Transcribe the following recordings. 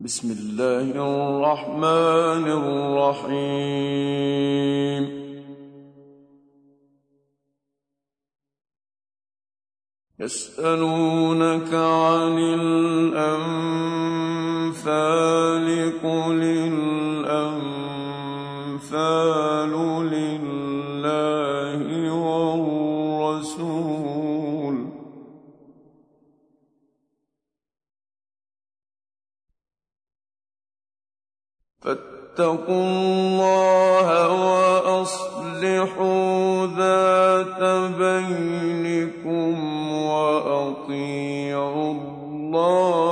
بسم الله الرحمن الرحيم يسألونك عن الأنفال قل فاتقوا الله وأصلحوا ذات بينكم وأطيعوا الله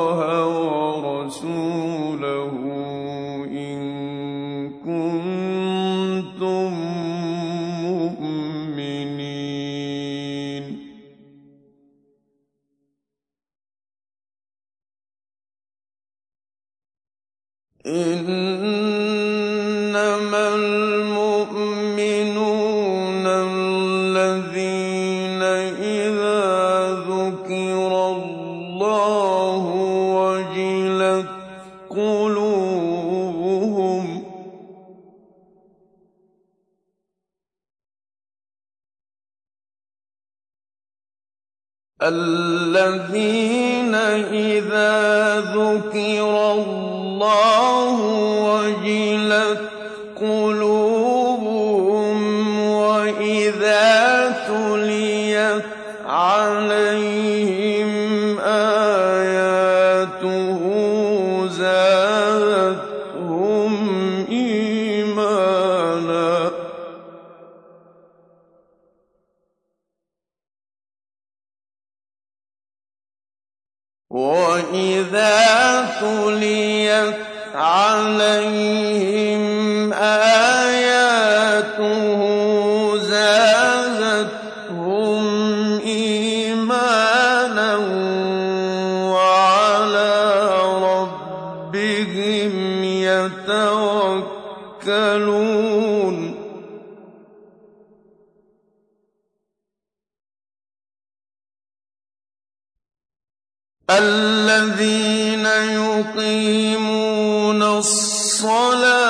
يقيمون الصلاة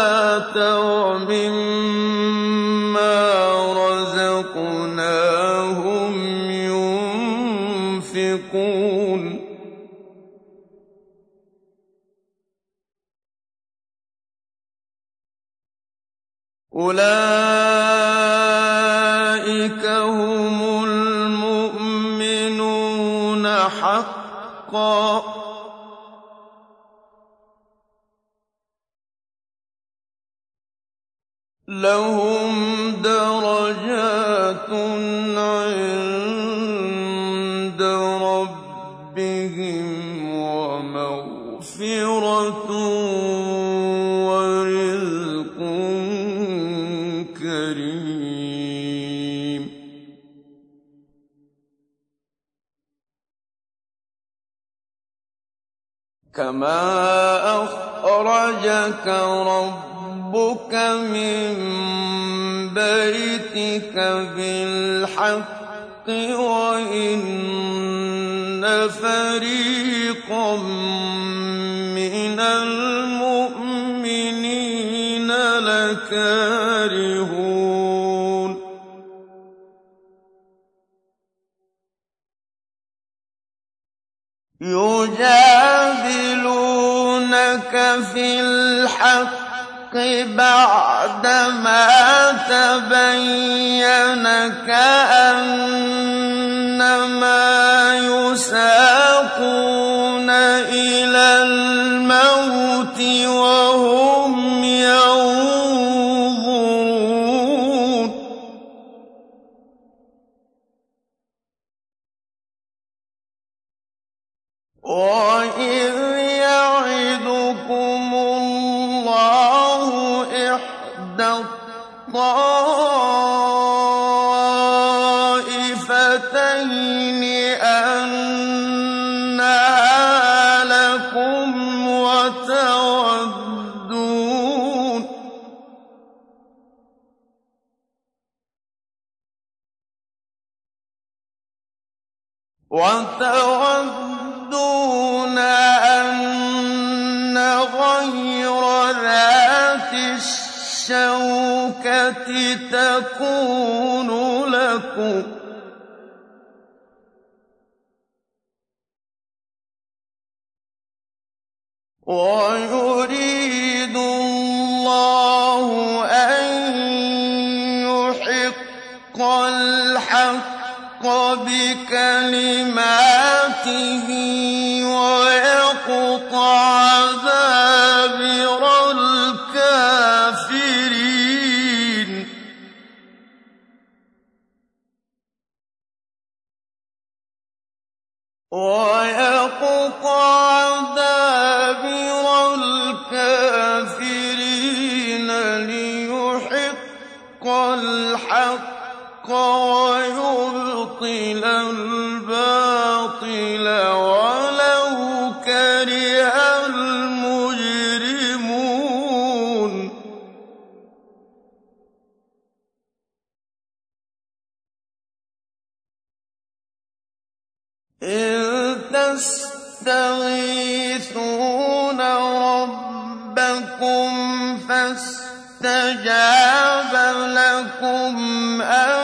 ومن إنما يساقون إلى الموت وهم ينظرون. وإذ يعدكم الله إحدى تَسْتَغِيثُونَ رَبَّكُمْ فَاسْتَجَابَ لَكُمْ أَنِّي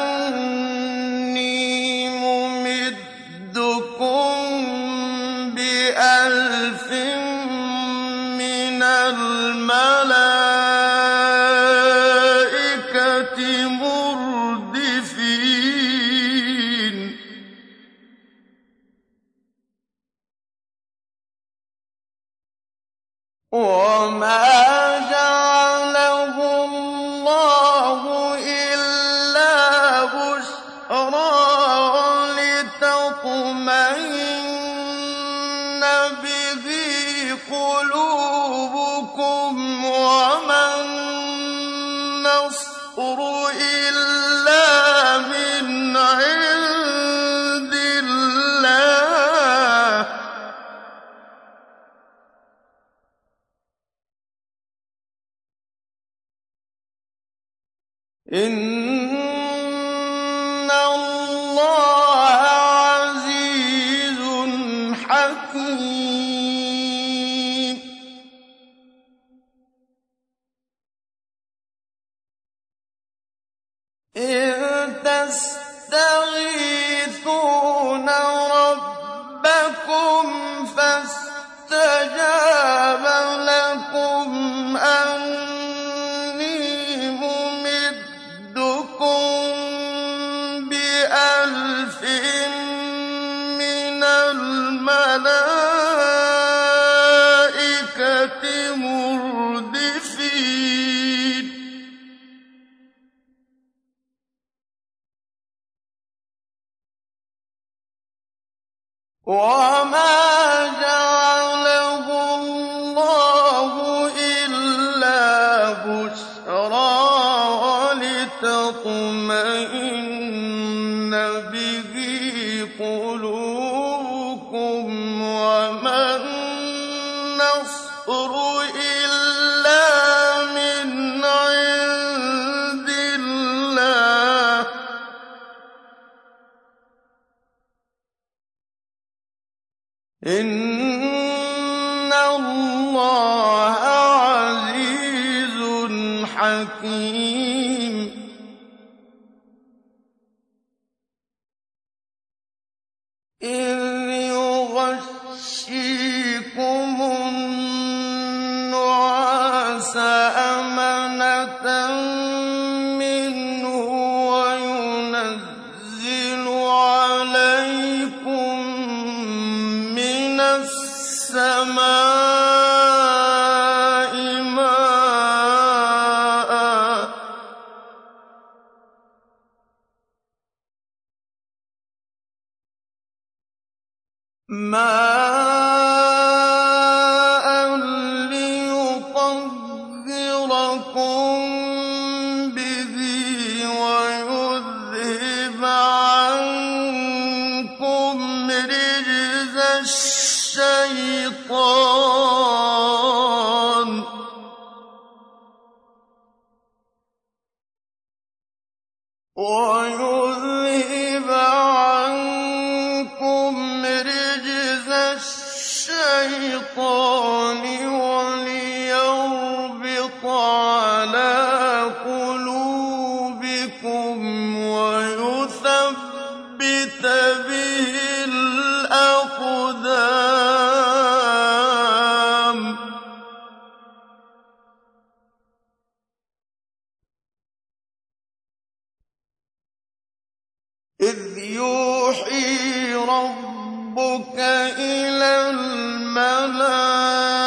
إذ يوحي ربك إلى الملائكة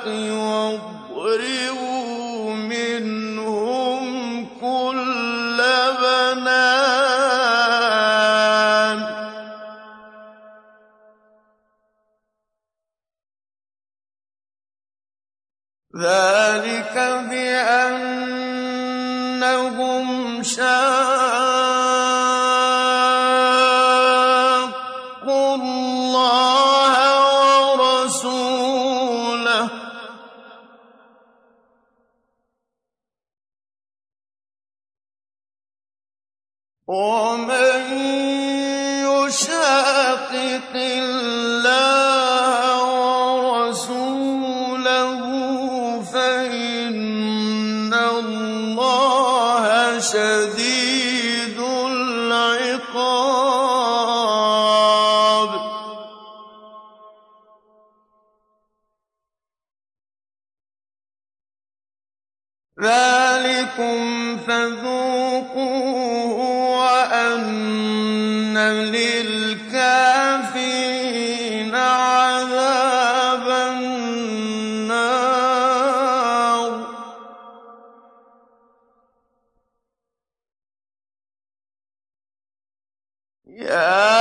الْأَعْنَاقِ يَا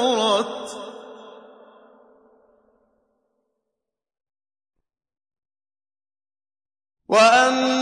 كَثُرَتْ ۚ وَأَنَّ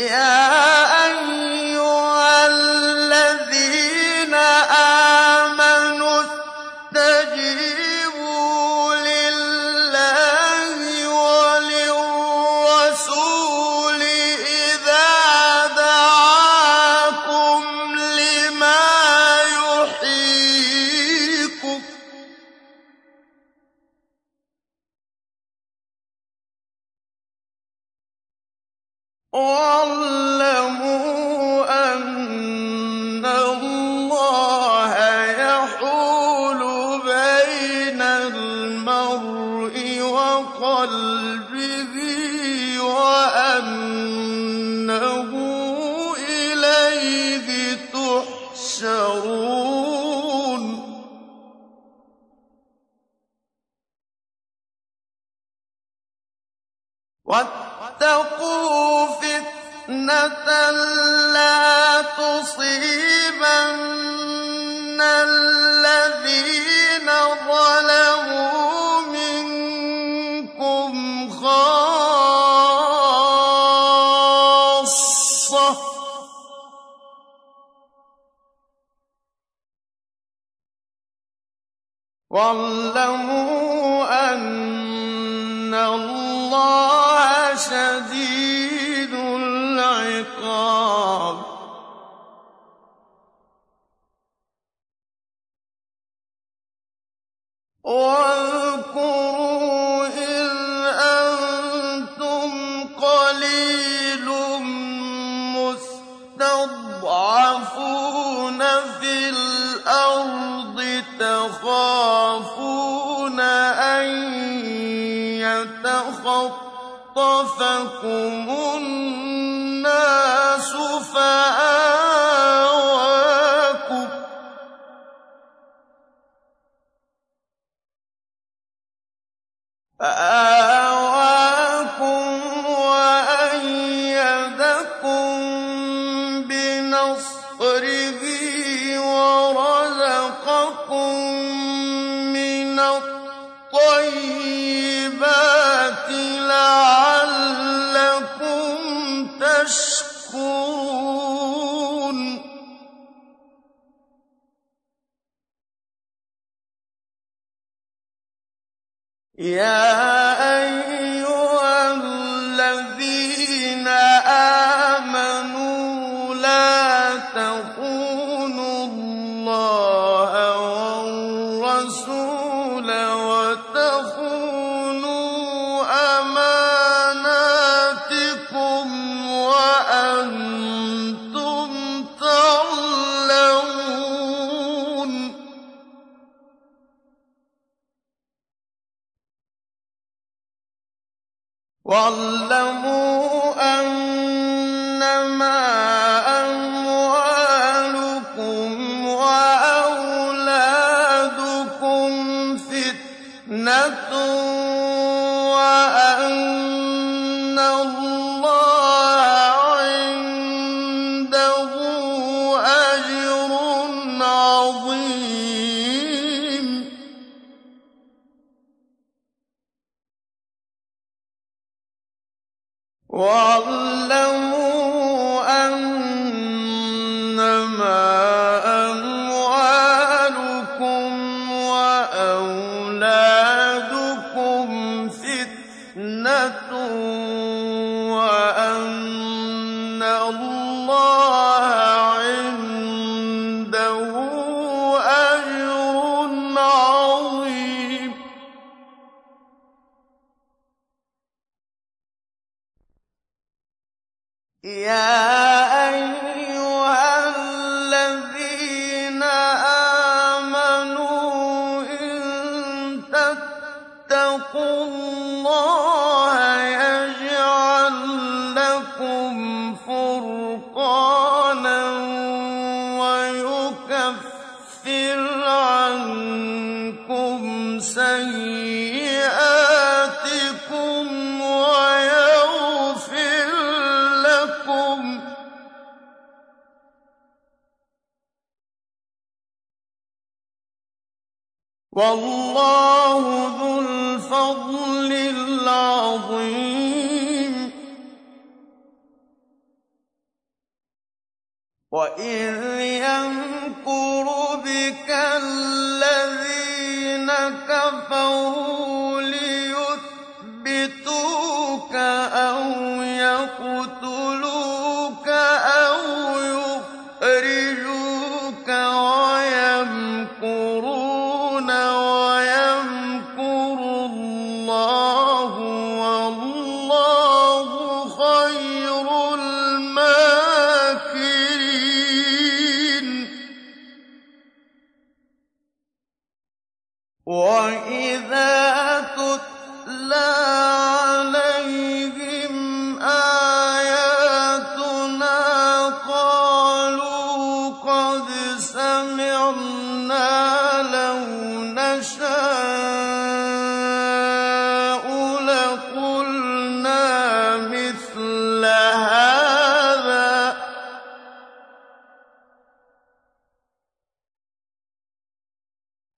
يَا تخافون أن يتخطفكم الناس فِتْنَةٌ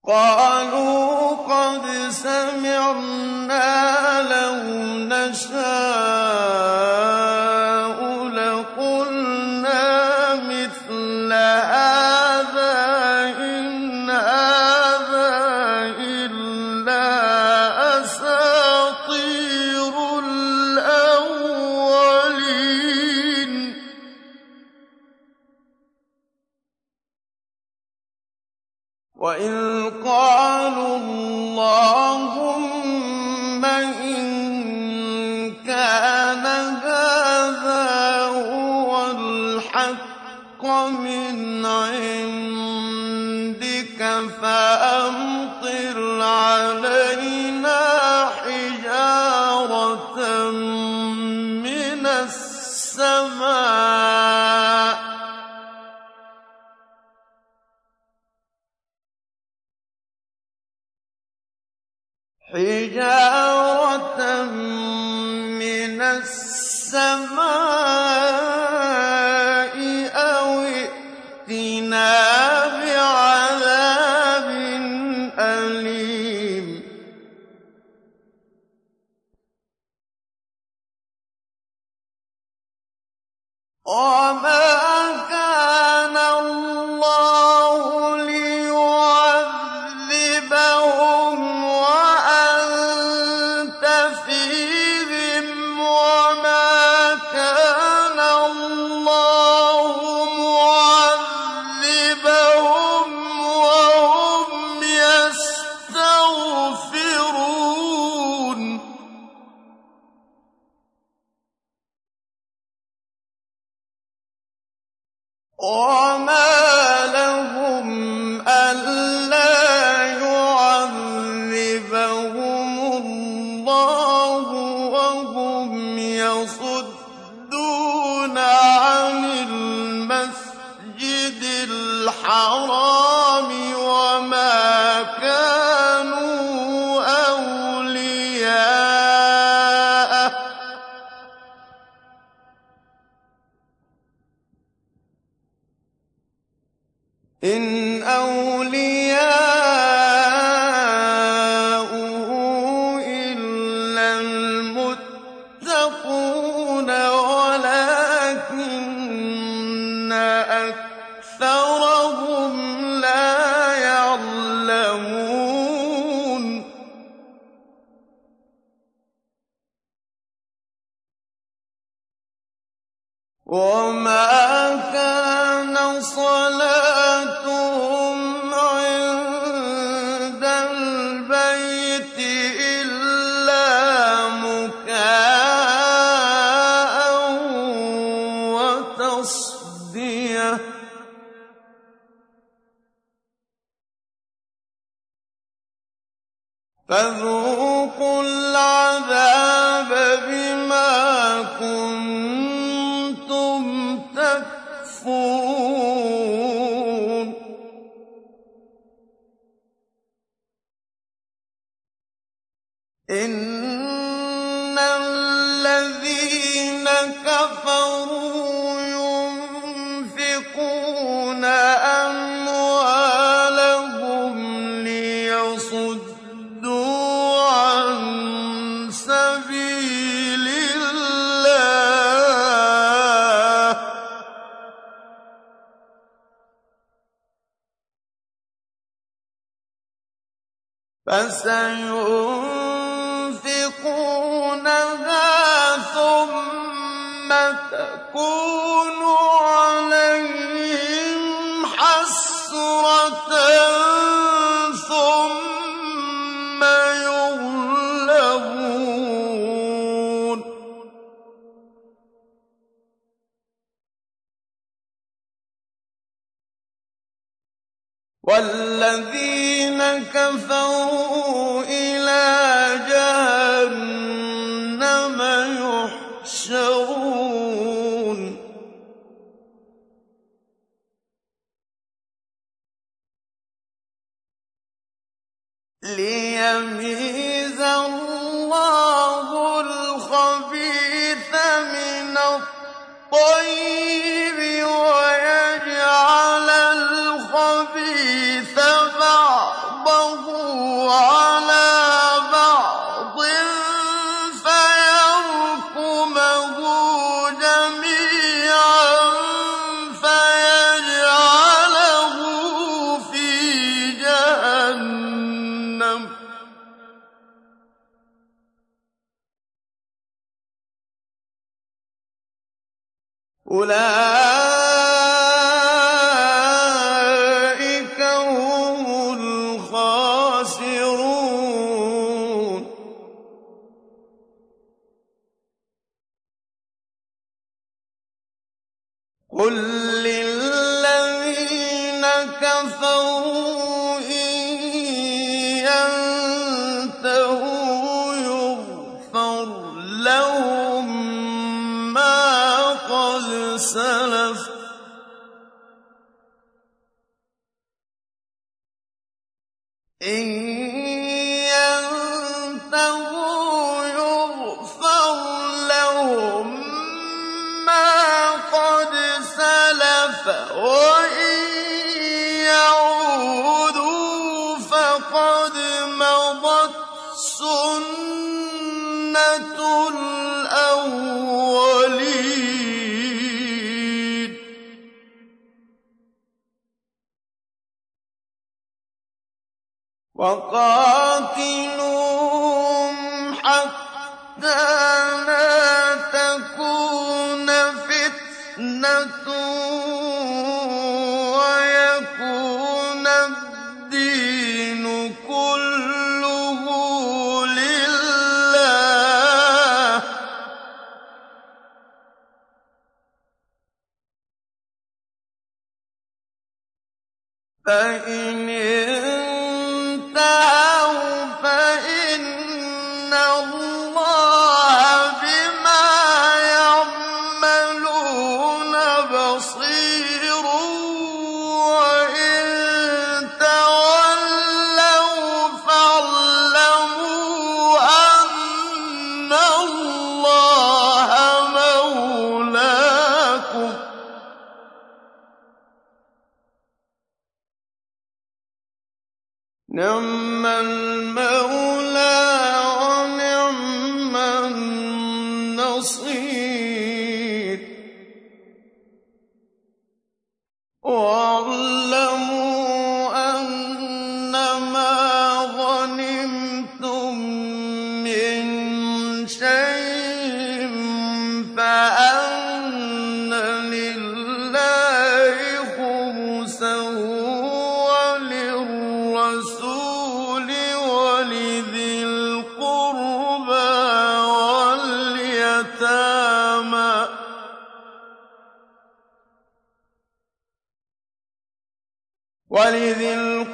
قَالُوا قَدْ سَمِعْنَا فَسَيُنفِقُونَهَا ثُمَّ تَكُونُ عَلَيْهِمْ حَسْرَةً ثُمَّ يُغْلَبُونَ ۗ وَالَّذِينَ كَفَرُوا وَإِن فَقَدْ مَضَتْ الْأَوَّلِينَ. وقال وَالْيَتَامَىٰ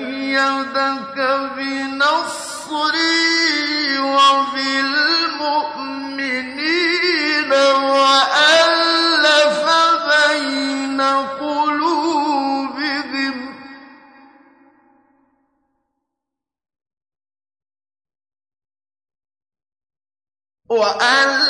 أَيَّدَكَ بِنَصْرِهِ وَبِالْمُؤْمِنِينَ وَأَلَّفَ بَيْنَ قُلُوبِهِمْ ۚ. وَأَلَّفَ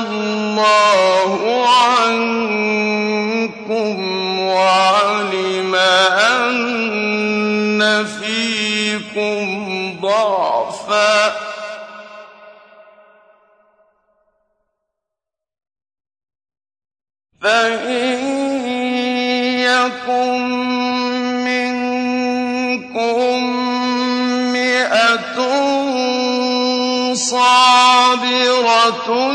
اللَّهُ عَنكُمْ وَعَلِمَ أَنَّ فِيكُمْ ضَعْفًا. فَإِن يَكُن مِّنكُم مِّائَةٌ صَابِرَةٌ صابرة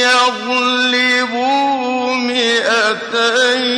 يغلبوا مئتين.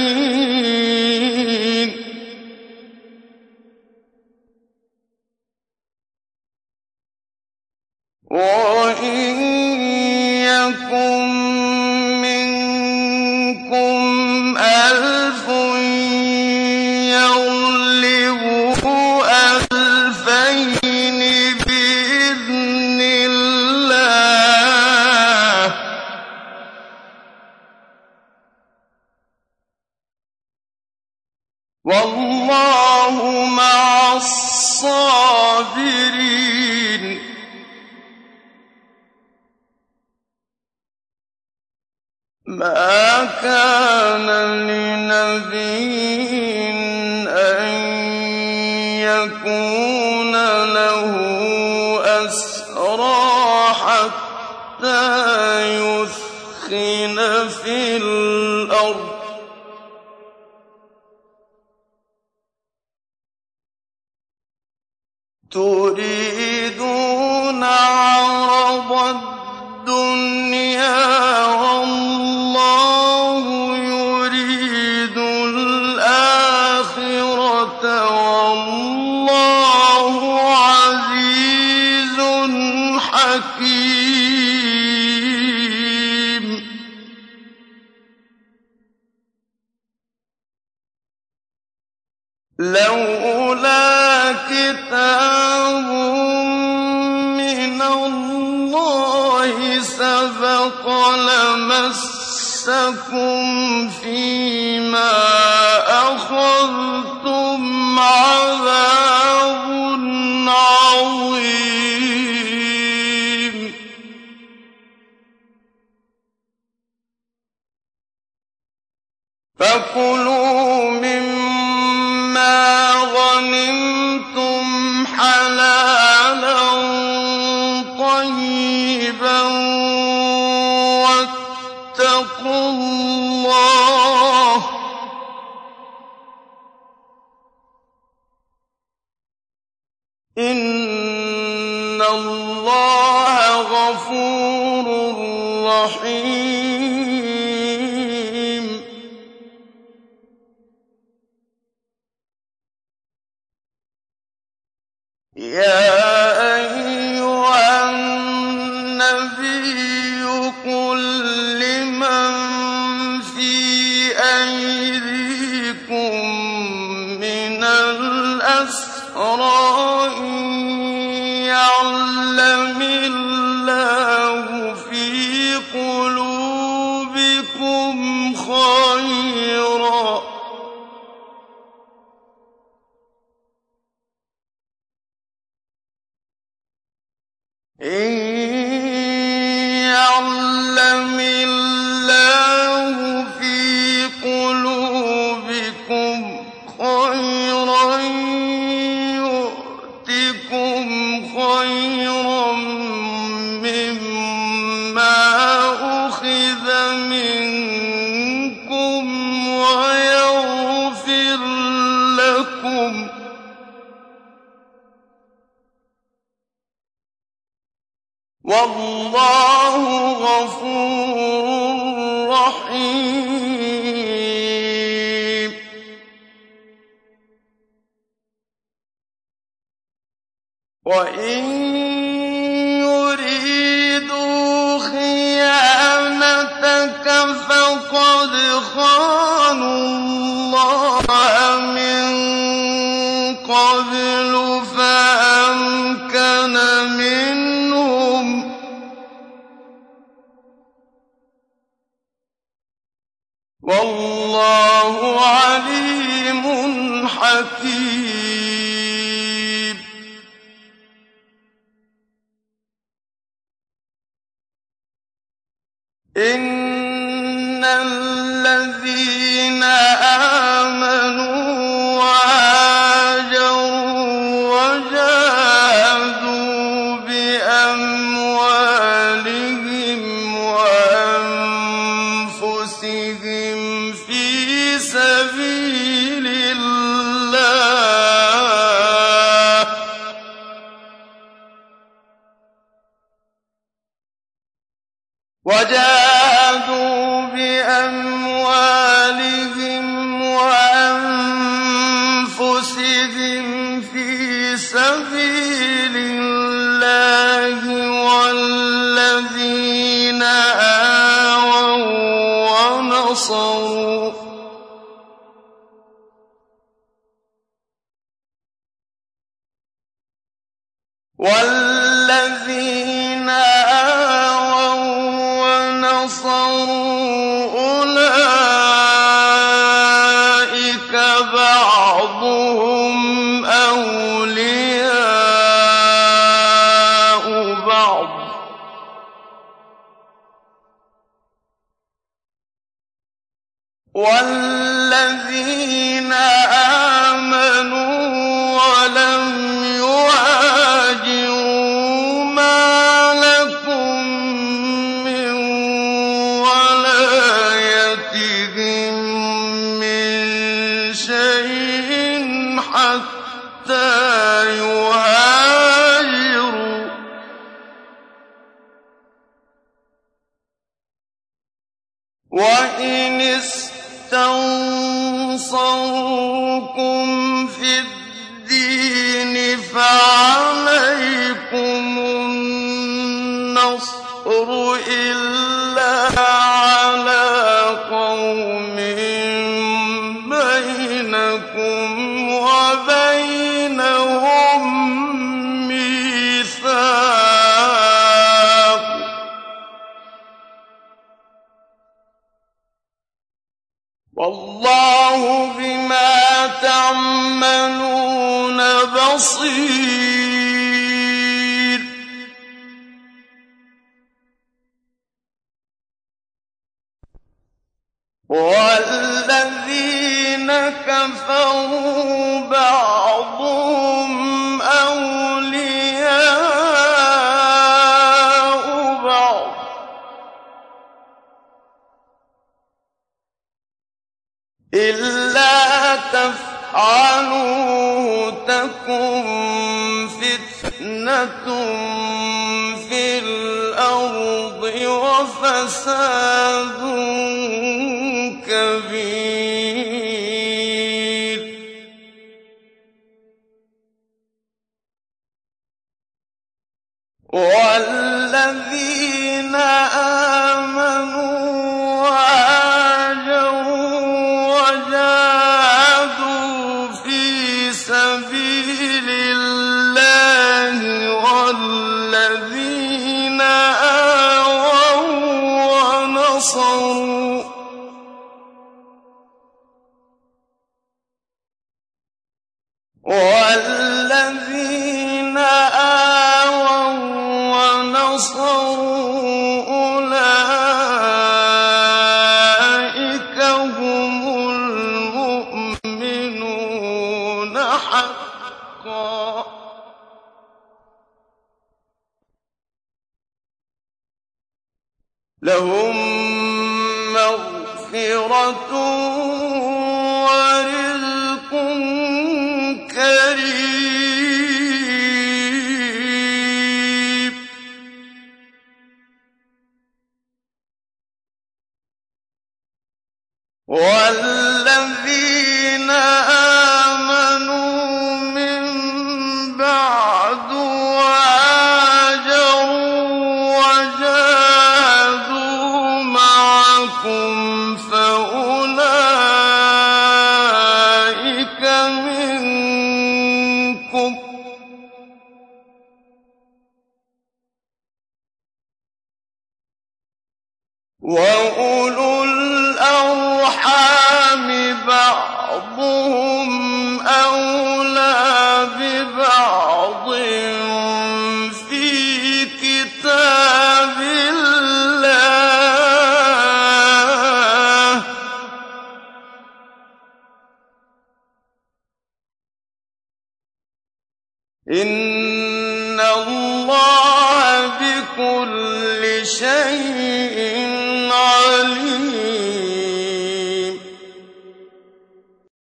كِتَابٌ مِّنَ اللَّهِ سَبَقَ لَمَسَّكُمْ فِيمَا أَخَذْتُمْ عَذَابٌ عَظِيمٌ. فَكُلُوا مِمَّا إِنَّ اللَّهَ غَفُورٌ رَّحِيمٌ وَاللَّهُ غَفُورٌ رَّحِيمٌ. وَإِن يُرِيدُوا خِيَانَتَكَ فَقَدْ خَانُوا اللَّهَ. وَاللَّهُ عَلِيمٌ حَكِيمٌ. إِنَّ الَّذِينَ آمَنُوا آوَوا وَّنَصَرُوا أُولَٰئِكَ بَعْضُهُمْ أَوْلِيَاءُ بَعْضٍ ۚ. وَالَّذِينَ